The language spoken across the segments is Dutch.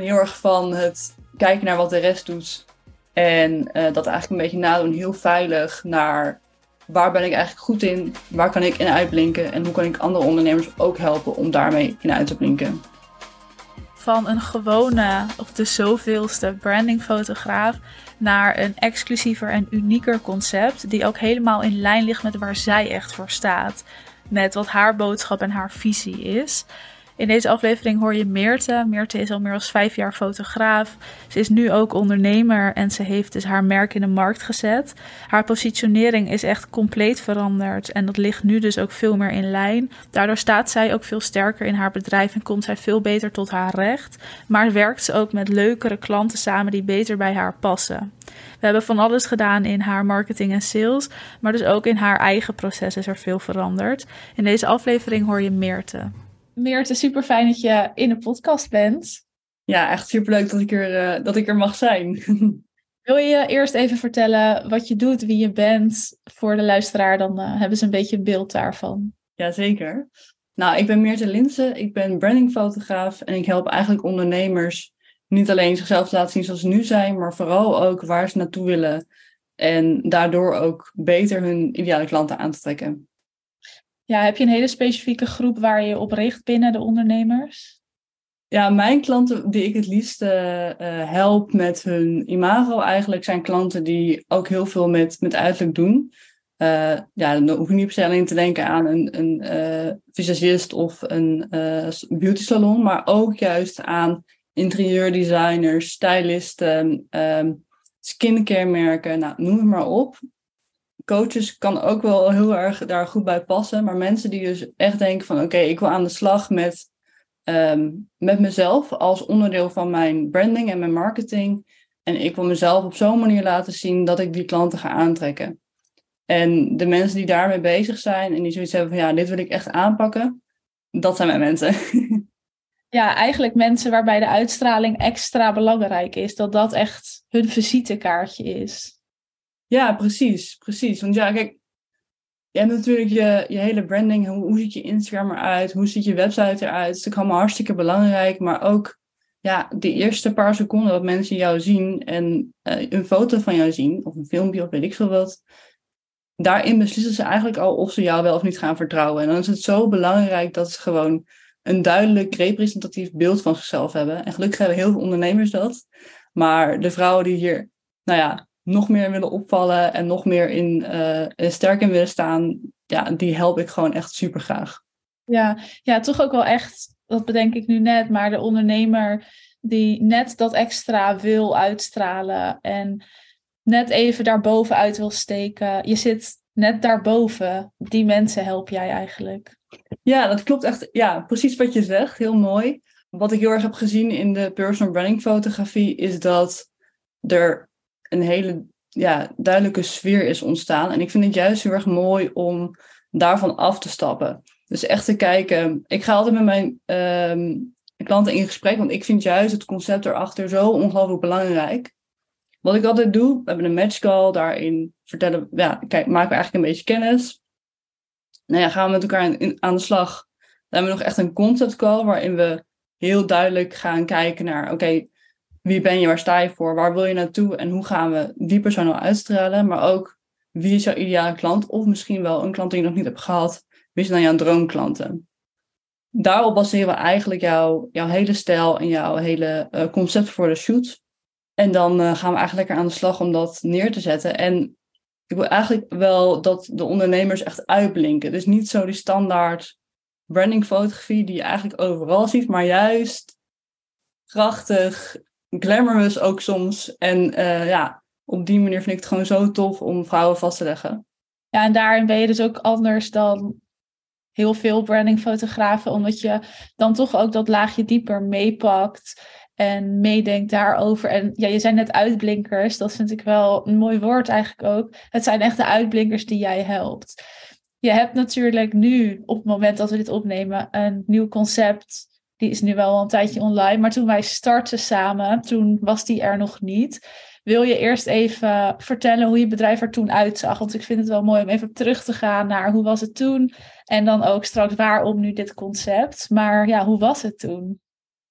heel erg van het kijken naar wat de rest doet. En eh, dat eigenlijk een beetje nadoen, heel veilig naar waar ben ik eigenlijk goed in, waar kan ik in uitblinken en hoe kan ik andere ondernemers ook helpen om daarmee in uit te blinken. Van een gewone of de zoveelste brandingfotograaf naar een exclusiever en unieker concept die ook helemaal in lijn ligt met waar zij echt voor staat. Met wat haar boodschap en haar visie is. In deze aflevering hoor je Meerte. Meerte is al meer dan vijf jaar fotograaf. Ze is nu ook ondernemer en ze heeft dus haar merk in de markt gezet. Haar positionering is echt compleet veranderd en dat ligt nu dus ook veel meer in lijn. Daardoor staat zij ook veel sterker in haar bedrijf en komt zij veel beter tot haar recht. Maar werkt ze ook met leukere klanten samen die beter bij haar passen. We hebben van alles gedaan in haar marketing en sales, maar dus ook in haar eigen proces is er veel veranderd. In deze aflevering hoor je Meerte. Meerte, super fijn dat je in de podcast bent. Ja, echt super leuk dat ik er, uh, dat ik er mag zijn. Wil je eerst even vertellen wat je doet, wie je bent voor de luisteraar? Dan uh, hebben ze een beetje een beeld daarvan. Jazeker. Nou, ik ben Meerte Linsen. Ik ben brandingfotograaf en ik help eigenlijk ondernemers niet alleen zichzelf te laten zien zoals ze nu zijn, maar vooral ook waar ze naartoe willen. En daardoor ook beter hun ideale klanten aan te trekken. Ja, heb je een hele specifieke groep waar je op richt binnen de ondernemers? Ja, mijn klanten die ik het liefst uh, help met hun imago eigenlijk zijn klanten die ook heel veel met, met uiterlijk doen. Uh, ja, dan hoef je niet per se alleen te denken aan een, een visagist of een beauty salon, maar ook juist aan interieurdesigners, stylisten, um, skincare merken, nou, noem het maar op coaches kan ook wel heel erg daar goed bij passen. Maar mensen die dus echt denken van oké, ik wil aan de slag met, ehm, met mezelf als onderdeel van mijn branding en mijn marketing. En ik wil mezelf op zo'n manier laten zien dat ik die klanten ga aantrekken. En de mensen die daarmee bezig zijn en die zoiets hebben van ja, dit wil ik echt aanpakken, dat zijn mijn mensen. Ja, eigenlijk mensen waarbij de uitstraling extra belangrijk is. Dat dat echt hun visitekaartje is. Ja, precies, precies. Want ja, kijk, je hebt natuurlijk je, je hele branding. Hoe, ziet je Instagram eruit? Hoe ziet je website eruit? Dat is natuurlijk allemaal hartstikke belangrijk. Maar ook ja, de eerste paar seconden dat mensen jou zien en uh, een foto van jou zien, of een filmpje of weet ik veel wat. Daarin beslissen ze eigenlijk al of ze jou wel of niet gaan vertrouwen. En dan is het zo belangrijk dat ze gewoon een duidelijk representatief beeld van zichzelf hebben. En gelukkig hebben heel veel ondernemers dat. Maar de vrouwen die hier, nou ja, nog meer willen opvallen en nog meer in, uh, sterk in willen staan, ja, die help ik gewoon echt super graag. Ja, ja, toch ook wel echt, dat bedenk ik nu net, maar de ondernemer die net dat extra wil uitstralen en net even daarboven uit wil steken. Je zit net daarboven. Die mensen help jij eigenlijk. Ja, dat klopt echt. Ja, precies wat je zegt. Heel mooi. Wat ik heel erg heb gezien in de personal branding fotografie is dat er een hele ja, duidelijke sfeer is ontstaan. En ik vind het juist heel erg mooi om daarvan af te stappen. Dus echt te kijken. Ik ga altijd met mijn ehm, klanten in gesprek, want ik vind juist het concept erachter zo ongelooflijk belangrijk. Wat ik altijd doe, we hebben een matchcall, daarin vertellen, ja, kijk, maken we eigenlijk een beetje kennis. Nou ja, gaan we met elkaar aan de slag. Dan hebben we nog echt een concept call waarin we heel duidelijk gaan kijken naar, oké, wie ben je, waar sta je voor, waar wil je naartoe en hoe gaan we die persoon al uitstralen, maar ook wie is jouw ideale klant of misschien wel een klant die je nog niet hebt gehad, wie zijn dan jouw droomklanten. Daarop baseren we eigenlijk jouw, jouw hele stijl en jouw hele uh, concept voor de shoot. En dan uh, gaan we eigenlijk lekker aan de slag om dat neer te zetten. En ik wil eigenlijk wel dat de ondernemers echt uitblinken. Dus niet zo die standaard brandingfotografie die je eigenlijk overal ziet, maar juist krachtig, glamorous ook soms. En uh, ja, op die manier vind ik het gewoon zo tof om vrouwen vast te leggen. Ja, en daarin ben je dus ook anders dan heel veel brandingfotografen, omdat je dan toch ook dat laagje dieper meepakt en meedenkt daarover. En ja, je zijn net uitblinkers, dat vind ik wel een mooi woord eigenlijk ook. Het zijn echt de uitblinkers die jij helpt. Je hebt natuurlijk nu, op het moment dat we dit opnemen, een nieuw concept die is nu wel al een tijdje online. Maar toen wij startten samen, toen was die er nog niet. Wil je eerst even vertellen hoe je bedrijf er toen uitzag? Want ik vind het wel mooi om even terug te gaan naar hoe was het toen. En dan ook straks waarom nu dit concept. Maar ja, hoe was het toen?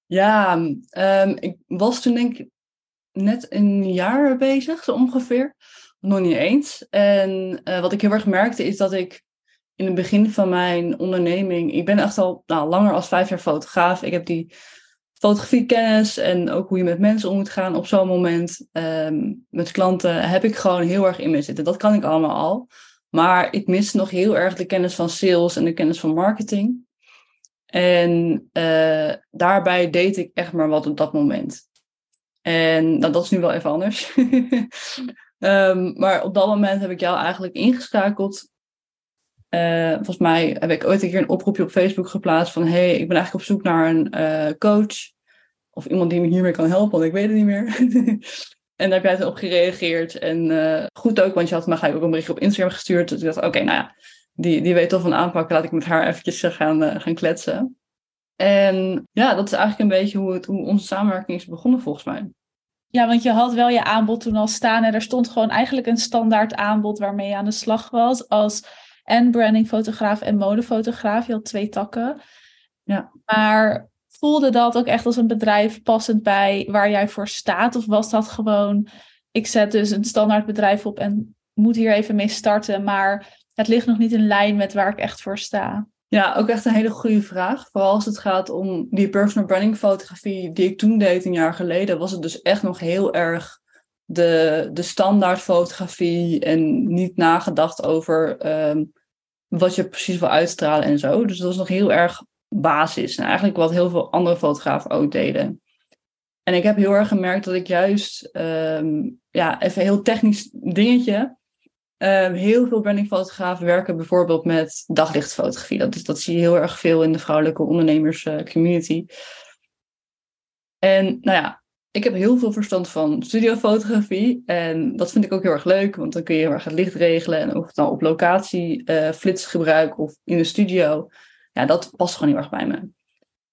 Ja, um, ik was toen denk ik net een jaar bezig, zo ongeveer. Nog niet eens. En uh, wat ik heel erg merkte is dat ik in het begin van mijn onderneming, ik ben echt al nou, langer als vijf jaar fotograaf. Ik heb die fotografiekennis en ook hoe je met mensen om moet gaan op zo'n moment. Um, met klanten heb ik gewoon heel erg in me zitten. Dat kan ik allemaal al. Maar ik mis nog heel erg de kennis van sales en de kennis van marketing. En uh, daarbij deed ik echt maar wat op dat moment. En nou, dat is nu wel even anders. um, maar op dat moment heb ik jou eigenlijk ingeschakeld. Uh, volgens mij heb ik ooit een keer een oproepje op Facebook geplaatst van hey, ik ben eigenlijk op zoek naar een uh, coach. Of iemand die me hiermee kan helpen, want ik weet het niet meer. en daar heb jij op gereageerd. En uh, goed ook, want je had me ook een berichtje op Instagram gestuurd. Dus ik dacht, oké, nou ja, die, die weet toch van aanpakken. Laat ik met haar eventjes gaan, gaan kletsen. En ja, dat is eigenlijk een beetje hoe, het, hoe onze samenwerking is begonnen volgens mij. Ja, want je had wel je aanbod toen al staan en er stond gewoon eigenlijk een standaard aanbod waarmee je aan de slag was als en brandingfotograaf en modefotograaf. Je had twee takken. Ja. Maar voelde dat ook echt als een bedrijf passend bij waar jij voor staat? Of was dat gewoon, ik zet dus een standaard bedrijf op en moet hier even mee starten, maar het ligt nog niet in lijn met waar ik echt voor sta? Ja, ook echt een hele goede vraag. Vooral als het gaat om die personal branding fotografie die ik toen deed een jaar geleden, was het dus echt nog heel erg de, de standaard fotografie en niet nagedacht over ehm, wat je precies wil uitstralen en zo. Dus dat was nog heel erg basis. En eigenlijk wat heel veel andere fotografen ook deden. En ik heb heel erg gemerkt dat ik juist, um, ja, even een heel technisch dingetje. Um, heel veel brandingfotografen werken bijvoorbeeld met daglichtfotografie. Dat, is, dat zie je heel erg veel in de vrouwelijke ondernemers uh, community. En nou ja, ik heb heel veel verstand van studiofotografie. En dat vind ik ook heel erg leuk, want dan kun je heel erg het licht regelen. En of het nou op locatie uh, flits gebruik of in de studio. Ja, dat past gewoon heel erg bij me.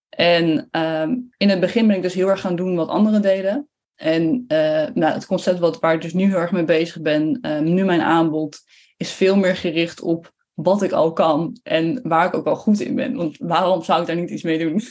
En um, in het begin ben ik dus heel erg gaan doen wat anderen deden. En uh, nou, het concept wat, waar ik dus nu heel erg mee bezig ben, um, nu mijn aanbod, is veel meer gericht op wat ik al kan en waar ik ook al goed in ben. Want waarom zou ik daar niet iets mee doen?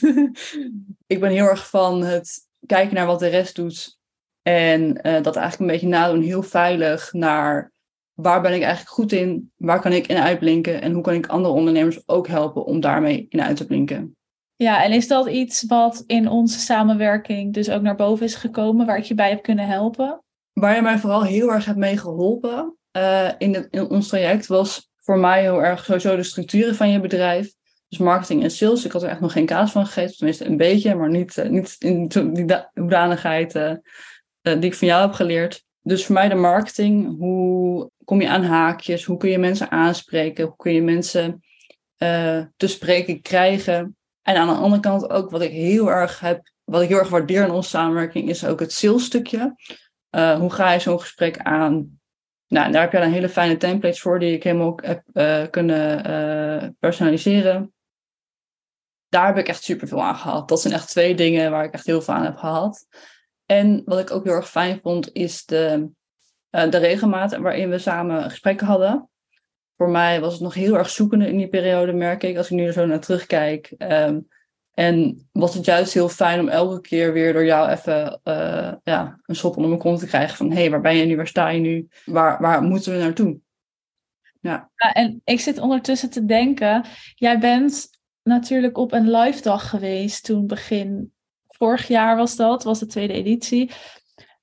ik ben heel erg van het kijken naar wat de rest doet. En uh, dat eigenlijk een beetje nadoen, heel veilig naar waar ben ik eigenlijk goed in, waar kan ik in uitblinken en hoe kan ik andere ondernemers ook helpen om daarmee in uit te blinken. Ja, en is dat iets wat in onze samenwerking dus ook naar boven is gekomen, waar ik je bij heb kunnen helpen? Waar je mij vooral heel erg hebt mee geholpen uh, in, in ons traject was voor mij heel erg sowieso de structuren van je bedrijf. Dus marketing en sales. Ik had er echt nog geen kaas van gegeven. Tenminste, een beetje, maar niet, uh, niet in die hoedanigheid uh, die ik van jou heb geleerd. Dus voor mij de marketing. Hoe kom je aan haakjes? Hoe kun je mensen aanspreken? Hoe kun je mensen te spreken krijgen? En aan de andere kant ook wat ik heel erg heb, wat ik heel erg waardeer in onze samenwerking, is ook het salesstukje. Uh, hoe ga je zo'n gesprek aan? Nou, daar heb je dan hele fijne templates voor die ik helemaal heb kunnen personaliseren. Daar heb ik echt super veel aan gehad. Dat zijn echt twee dingen waar ik echt heel veel aan heb gehad. En wat ik ook heel erg fijn vond, is de, de regelmaat waarin we samen gesprekken hadden voor mij was het nog heel erg zoekende in die periode, merk ik, als ik nu er zo naar terugkijk. Um, en was het juist heel fijn om elke keer weer door jou even uh, ja, een schop onder mijn kont te krijgen van hé, hey, waar ben je nu, waar sta je nu, waar, waar moeten we naartoe? Ja. ja. En ik zit ondertussen te denken, jij bent natuurlijk op een live dag geweest toen begin vorig jaar was dat, was de tweede editie.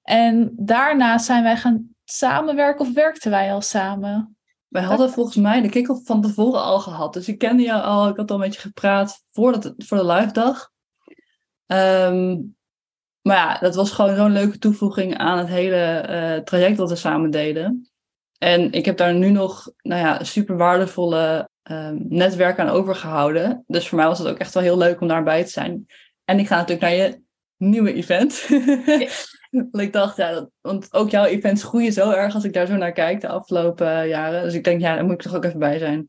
En daarna zijn wij gaan samenwerken of werkten wij al samen? Wij hadden volgens mij de kick-off van tevoren al gehad. Dus ik kende jou al. Ik had al een beetje gepraat voor, dat, voor de live dag. Um, maar ja, dat was gewoon zo'n leuke toevoeging aan het hele uh, traject dat we samen deden. En ik heb daar nu nog nou ja, super waardevolle um, netwerk aan overgehouden. Dus voor mij was het ook echt wel heel leuk om daarbij te zijn. En ik ga natuurlijk naar je nieuwe event. Want ik dacht, ja, dat, want ook jouw events groeien zo erg als ik daar zo naar kijk de afgelopen jaren. Dus ik denk, ja, daar moet ik toch ook even bij zijn.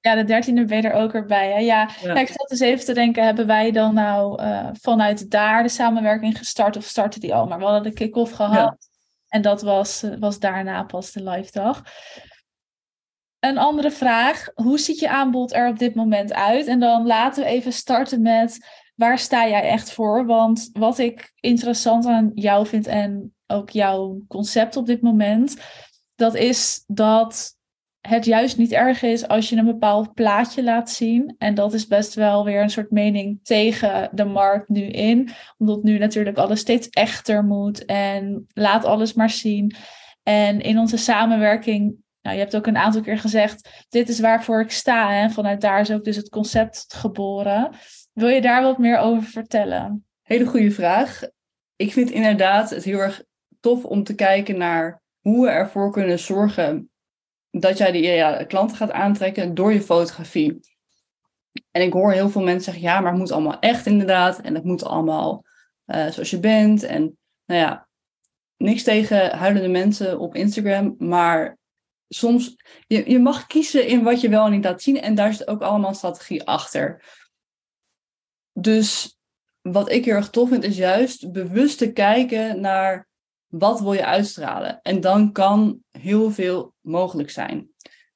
Ja, de dertiende ben je er ook erbij. Hè? Ja, ja. ik zat dus even te denken, hebben wij dan nou uh, vanuit daar de samenwerking gestart of startte die al? Maar we hadden de kick-off gehad. En dat was, was daarna pas de live dag. Een andere vraag. Hoe ziet je aanbod er op dit moment uit? En dan laten we even starten met waar sta jij echt voor? Want wat ik interessant aan jou vind en ook jouw concept op dit moment, dat is dat het juist niet erg is als je een bepaald plaatje laat zien. En dat is best wel weer een soort mening tegen de markt nu in. Omdat nu natuurlijk alles steeds echter moet en laat alles maar zien. En in onze samenwerking, nou, je hebt ook een aantal keer gezegd, dit is waarvoor ik sta. En vanuit daar is ook dus het concept geboren. Wil je daar wat meer over vertellen? Hele goede vraag. Ik vind inderdaad het heel erg tof om te kijken naar hoe we ervoor kunnen zorgen dat jij die ja, klanten gaat aantrekken door je fotografie. En ik hoor heel veel mensen zeggen, ja, maar het moet allemaal echt inderdaad. En het moet allemaal uh, zoals je bent. En nou ja, niks tegen huilende mensen op Instagram. Maar soms, je, je mag kiezen in wat je wel en niet laat zien. En daar zit ook allemaal strategie achter. Dus wat ik heel erg tof vind, is juist bewust te kijken naar wat wil je uitstralen? En dan kan heel veel mogelijk zijn.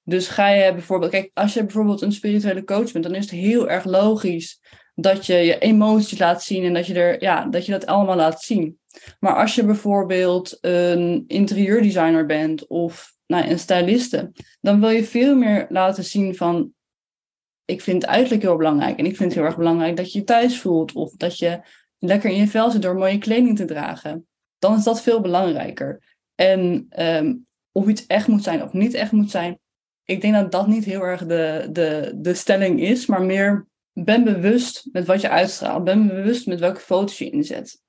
Dus ga je bijvoorbeeld, kijk, als je bijvoorbeeld een spirituele coach bent, dan is het heel erg logisch dat je je emoties laat zien en dat je, er, ja, dat, je dat allemaal laat zien. Maar als je bijvoorbeeld een interieurdesigner bent of nou, een styliste, dan wil je veel meer laten zien van, ik vind uiterlijk heel belangrijk. En ik vind het heel erg belangrijk dat je je thuis voelt of dat je lekker in je vel zit door mooie kleding te dragen dan is dat veel belangrijker. En ehm, of iets echt moet zijn of niet echt moet zijn, ik denk dat dat niet heel erg de, de, de stelling is, maar meer ben bewust met wat je uitstraalt. Ben bewust met welke foto's je inzet.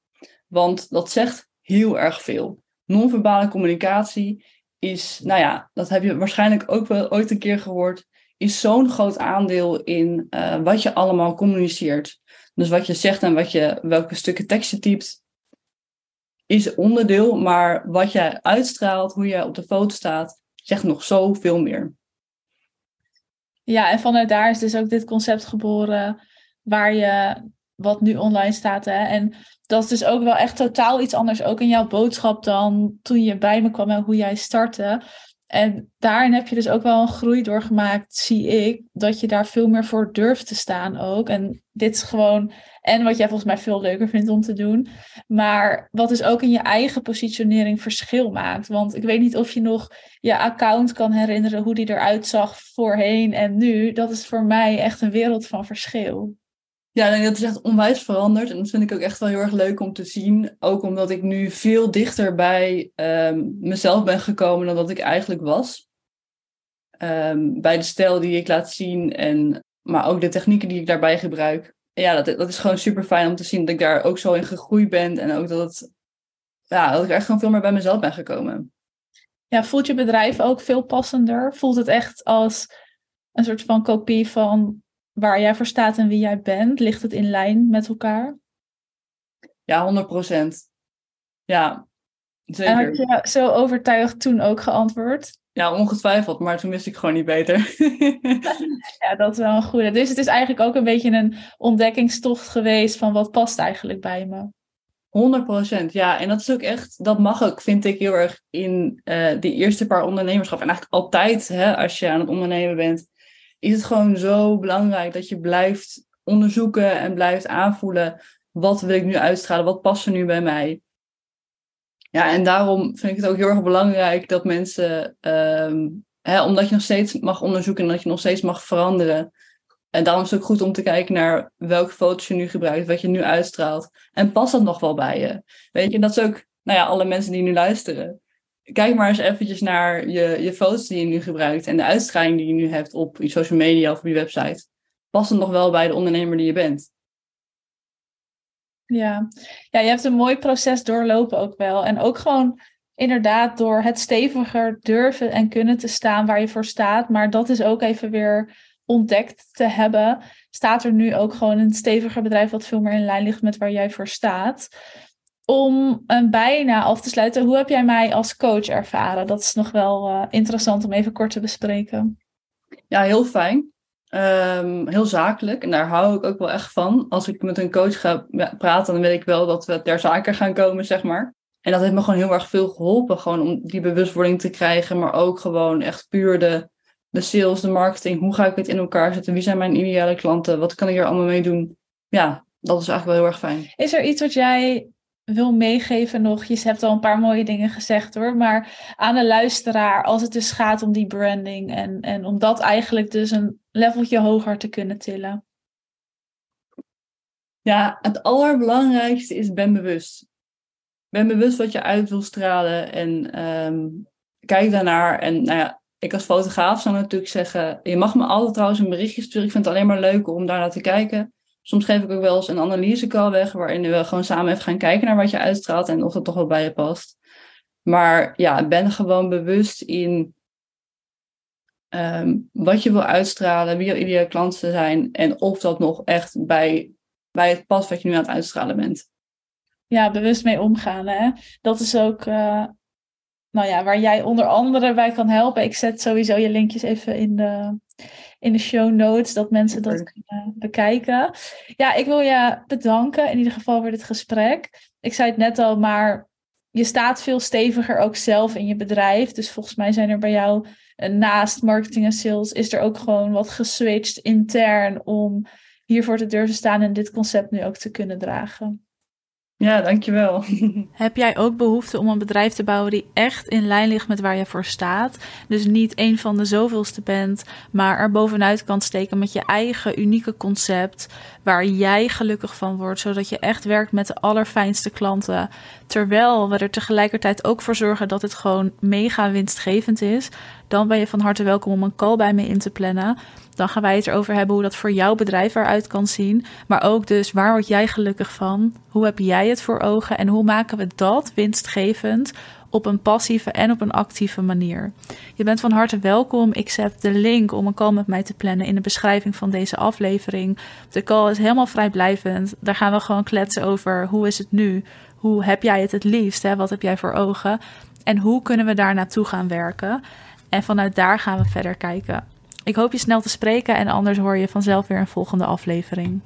Want dat zegt heel erg veel. Non-verbale communicatie is, nou ja, dat heb je waarschijnlijk ook wel ooit een keer gehoord, is zo'n groot aandeel in uh, wat je allemaal communiceert. Dus wat je zegt en wat je, welke stukken tekst je typt, is onderdeel, maar wat jij uitstraalt, hoe jij op de foto staat, zegt nog zoveel meer. Ja, en vanuit daar is dus ook dit concept geboren waar je, wat nu online staat. Hè? En dat is dus ook wel echt totaal iets anders, ook in jouw boodschap dan toen je bij me kwam en hoe jij startte. En daarin heb je dus ook wel een groei doorgemaakt, zie ik, dat je daar veel meer voor durft te staan ook. En dit is gewoon, en wat jij volgens mij veel leuker vindt om te doen, maar wat dus ook in je eigen positionering verschil maakt. Want ik weet niet of je nog je account kan herinneren, hoe die eruit zag voorheen en nu. Dat is voor mij echt een wereld van verschil. Ja, dat is echt onwijs veranderd. En dat vind ik ook echt wel heel erg leuk om te zien. Ook omdat ik nu veel dichter bij um, mezelf ben gekomen dan dat ik eigenlijk was. Um, bij de stijl die ik laat zien, en, maar ook de technieken die ik daarbij gebruik. Ja, dat, dat is gewoon super fijn om te zien dat ik daar ook zo in gegroeid ben. En ook dat, het, ja, dat ik echt gewoon veel meer bij mezelf ben gekomen. Ja, voelt je bedrijf ook veel passender? Voelt het echt als een soort van kopie van waar jij voor staat en wie jij bent? Ligt het in lijn met elkaar? Ja, 100 procent. Ja, zeker. En had je zo overtuigd toen ook geantwoord? Ja, ongetwijfeld, maar toen wist ik gewoon niet beter. ja, dat is wel een goede. Dus het is eigenlijk ook een beetje een ontdekkingstocht geweest van wat past eigenlijk bij me. 100 procent, ja. En dat is ook echt, dat mag ook, vind ik heel erg in uh, die eerste paar ondernemerschap. En eigenlijk altijd, hè, als je aan het ondernemen bent, is het gewoon zo belangrijk dat je blijft onderzoeken en blijft aanvoelen. Wat wil ik nu uitstralen? Wat past er nu bij mij? Ja, en daarom vind ik het ook heel erg belangrijk dat mensen, um, hè, omdat je nog steeds mag onderzoeken en dat je nog steeds mag veranderen. En daarom is het ook goed om te kijken naar welke foto's je nu gebruikt, wat je nu uitstraalt. En past dat nog wel bij je? Weet je, dat is ook, nou ja, alle mensen die nu luisteren kijk maar eens eventjes naar je, je foto's die je nu gebruikt en de uitstraling die je nu hebt op je social media of op je website. Past het nog wel bij de ondernemer die je bent? Ja. ja, je hebt een mooi proces doorlopen ook wel. En ook gewoon inderdaad door het steviger durven en kunnen te staan waar je voor staat. Maar dat is ook even weer ontdekt te hebben. Staat er nu ook gewoon een steviger bedrijf wat veel meer in lijn ligt met waar jij voor staat om een bijna af te sluiten, hoe heb jij mij als coach ervaren? Dat is nog wel uh, interessant om even kort te bespreken. Ja, heel fijn. Um, heel zakelijk. En daar hou ik ook wel echt van. Als ik met een coach ga praten, dan weet ik wel dat we ter zake gaan komen, zeg maar. En dat heeft me gewoon heel erg veel geholpen. Gewoon om die bewustwording te krijgen. Maar ook gewoon echt puur de, de sales, de marketing. Hoe ga ik het in elkaar zetten? Wie zijn mijn ideale klanten? Wat kan ik er allemaal mee doen? Ja, dat is eigenlijk wel heel erg fijn. Is er iets wat jij wil meegeven nog? Je hebt al een paar mooie dingen gezegd hoor. Maar aan de luisteraar, als het dus gaat om die branding en, en om dat eigenlijk dus een leveltje hoger te kunnen tillen. Ja, het allerbelangrijkste is ben bewust. Ben bewust wat je uit wil stralen en ehm, kijk daarnaar. En nou ja, ik als fotograaf zou natuurlijk zeggen, je mag me altijd trouwens een berichtje sturen. Ik vind het alleen maar leuk om daar naar te kijken. Soms geef ik ook wel eens een analysecall weg, waarin we gewoon samen even gaan kijken naar wat je uitstraalt en of het toch wel bij je past. Maar ja, ben gewoon bewust in ehm, wat je wil uitstralen, wie je ideale klanten zijn en of dat nog echt bij, bij het past wat je nu aan het uitstralen bent. Ja, bewust mee omgaan. Hè? Dat is ook uh, nou ja, waar jij onder andere bij kan helpen. Ik zet sowieso je linkjes even in de, in de show notes, dat mensen dat kunnen bekijken. Ja, ik wil je bedanken in ieder geval voor dit gesprek. Ik zei het net al, maar je staat veel steviger ook zelf in je bedrijf. Dus volgens mij zijn er bij jou eh, naast marketing en sales, is er ook gewoon wat geswitcht intern om hiervoor te durven staan en dit concept nu ook te kunnen dragen. Ja, dankjewel. Heb jij ook behoefte om een bedrijf te bouwen die echt in lijn ligt met waar je voor staat? Dus niet een van de zoveelste bent, maar er bovenuit kan steken met je eigen unieke concept, waar jij gelukkig van wordt, zodat je echt werkt met de allerfijnste klanten, terwijl we er tegelijkertijd ook voor zorgen dat het gewoon mega winstgevend is. Dan ben je van harte welkom om een call bij me in te plannen. Dan gaan wij het erover hebben hoe dat voor jouw bedrijf eruit kan zien. Maar ook dus waar word jij gelukkig van? Hoe heb jij het voor ogen? En hoe maken we dat winstgevend op een passieve en op een actieve manier? Je bent van harte welkom. Ik zet de link om een call met mij te plannen in de beschrijving van deze aflevering. De call is helemaal vrijblijvend. Daar gaan we gewoon kletsen over hoe is het nu? Hoe heb jij het het liefst? Hè? Wat heb jij voor ogen? En hoe kunnen we daar naartoe gaan werken? En vanuit daar gaan we verder kijken. Ik hoop je snel te spreken en anders hoor je vanzelf weer een volgende aflevering.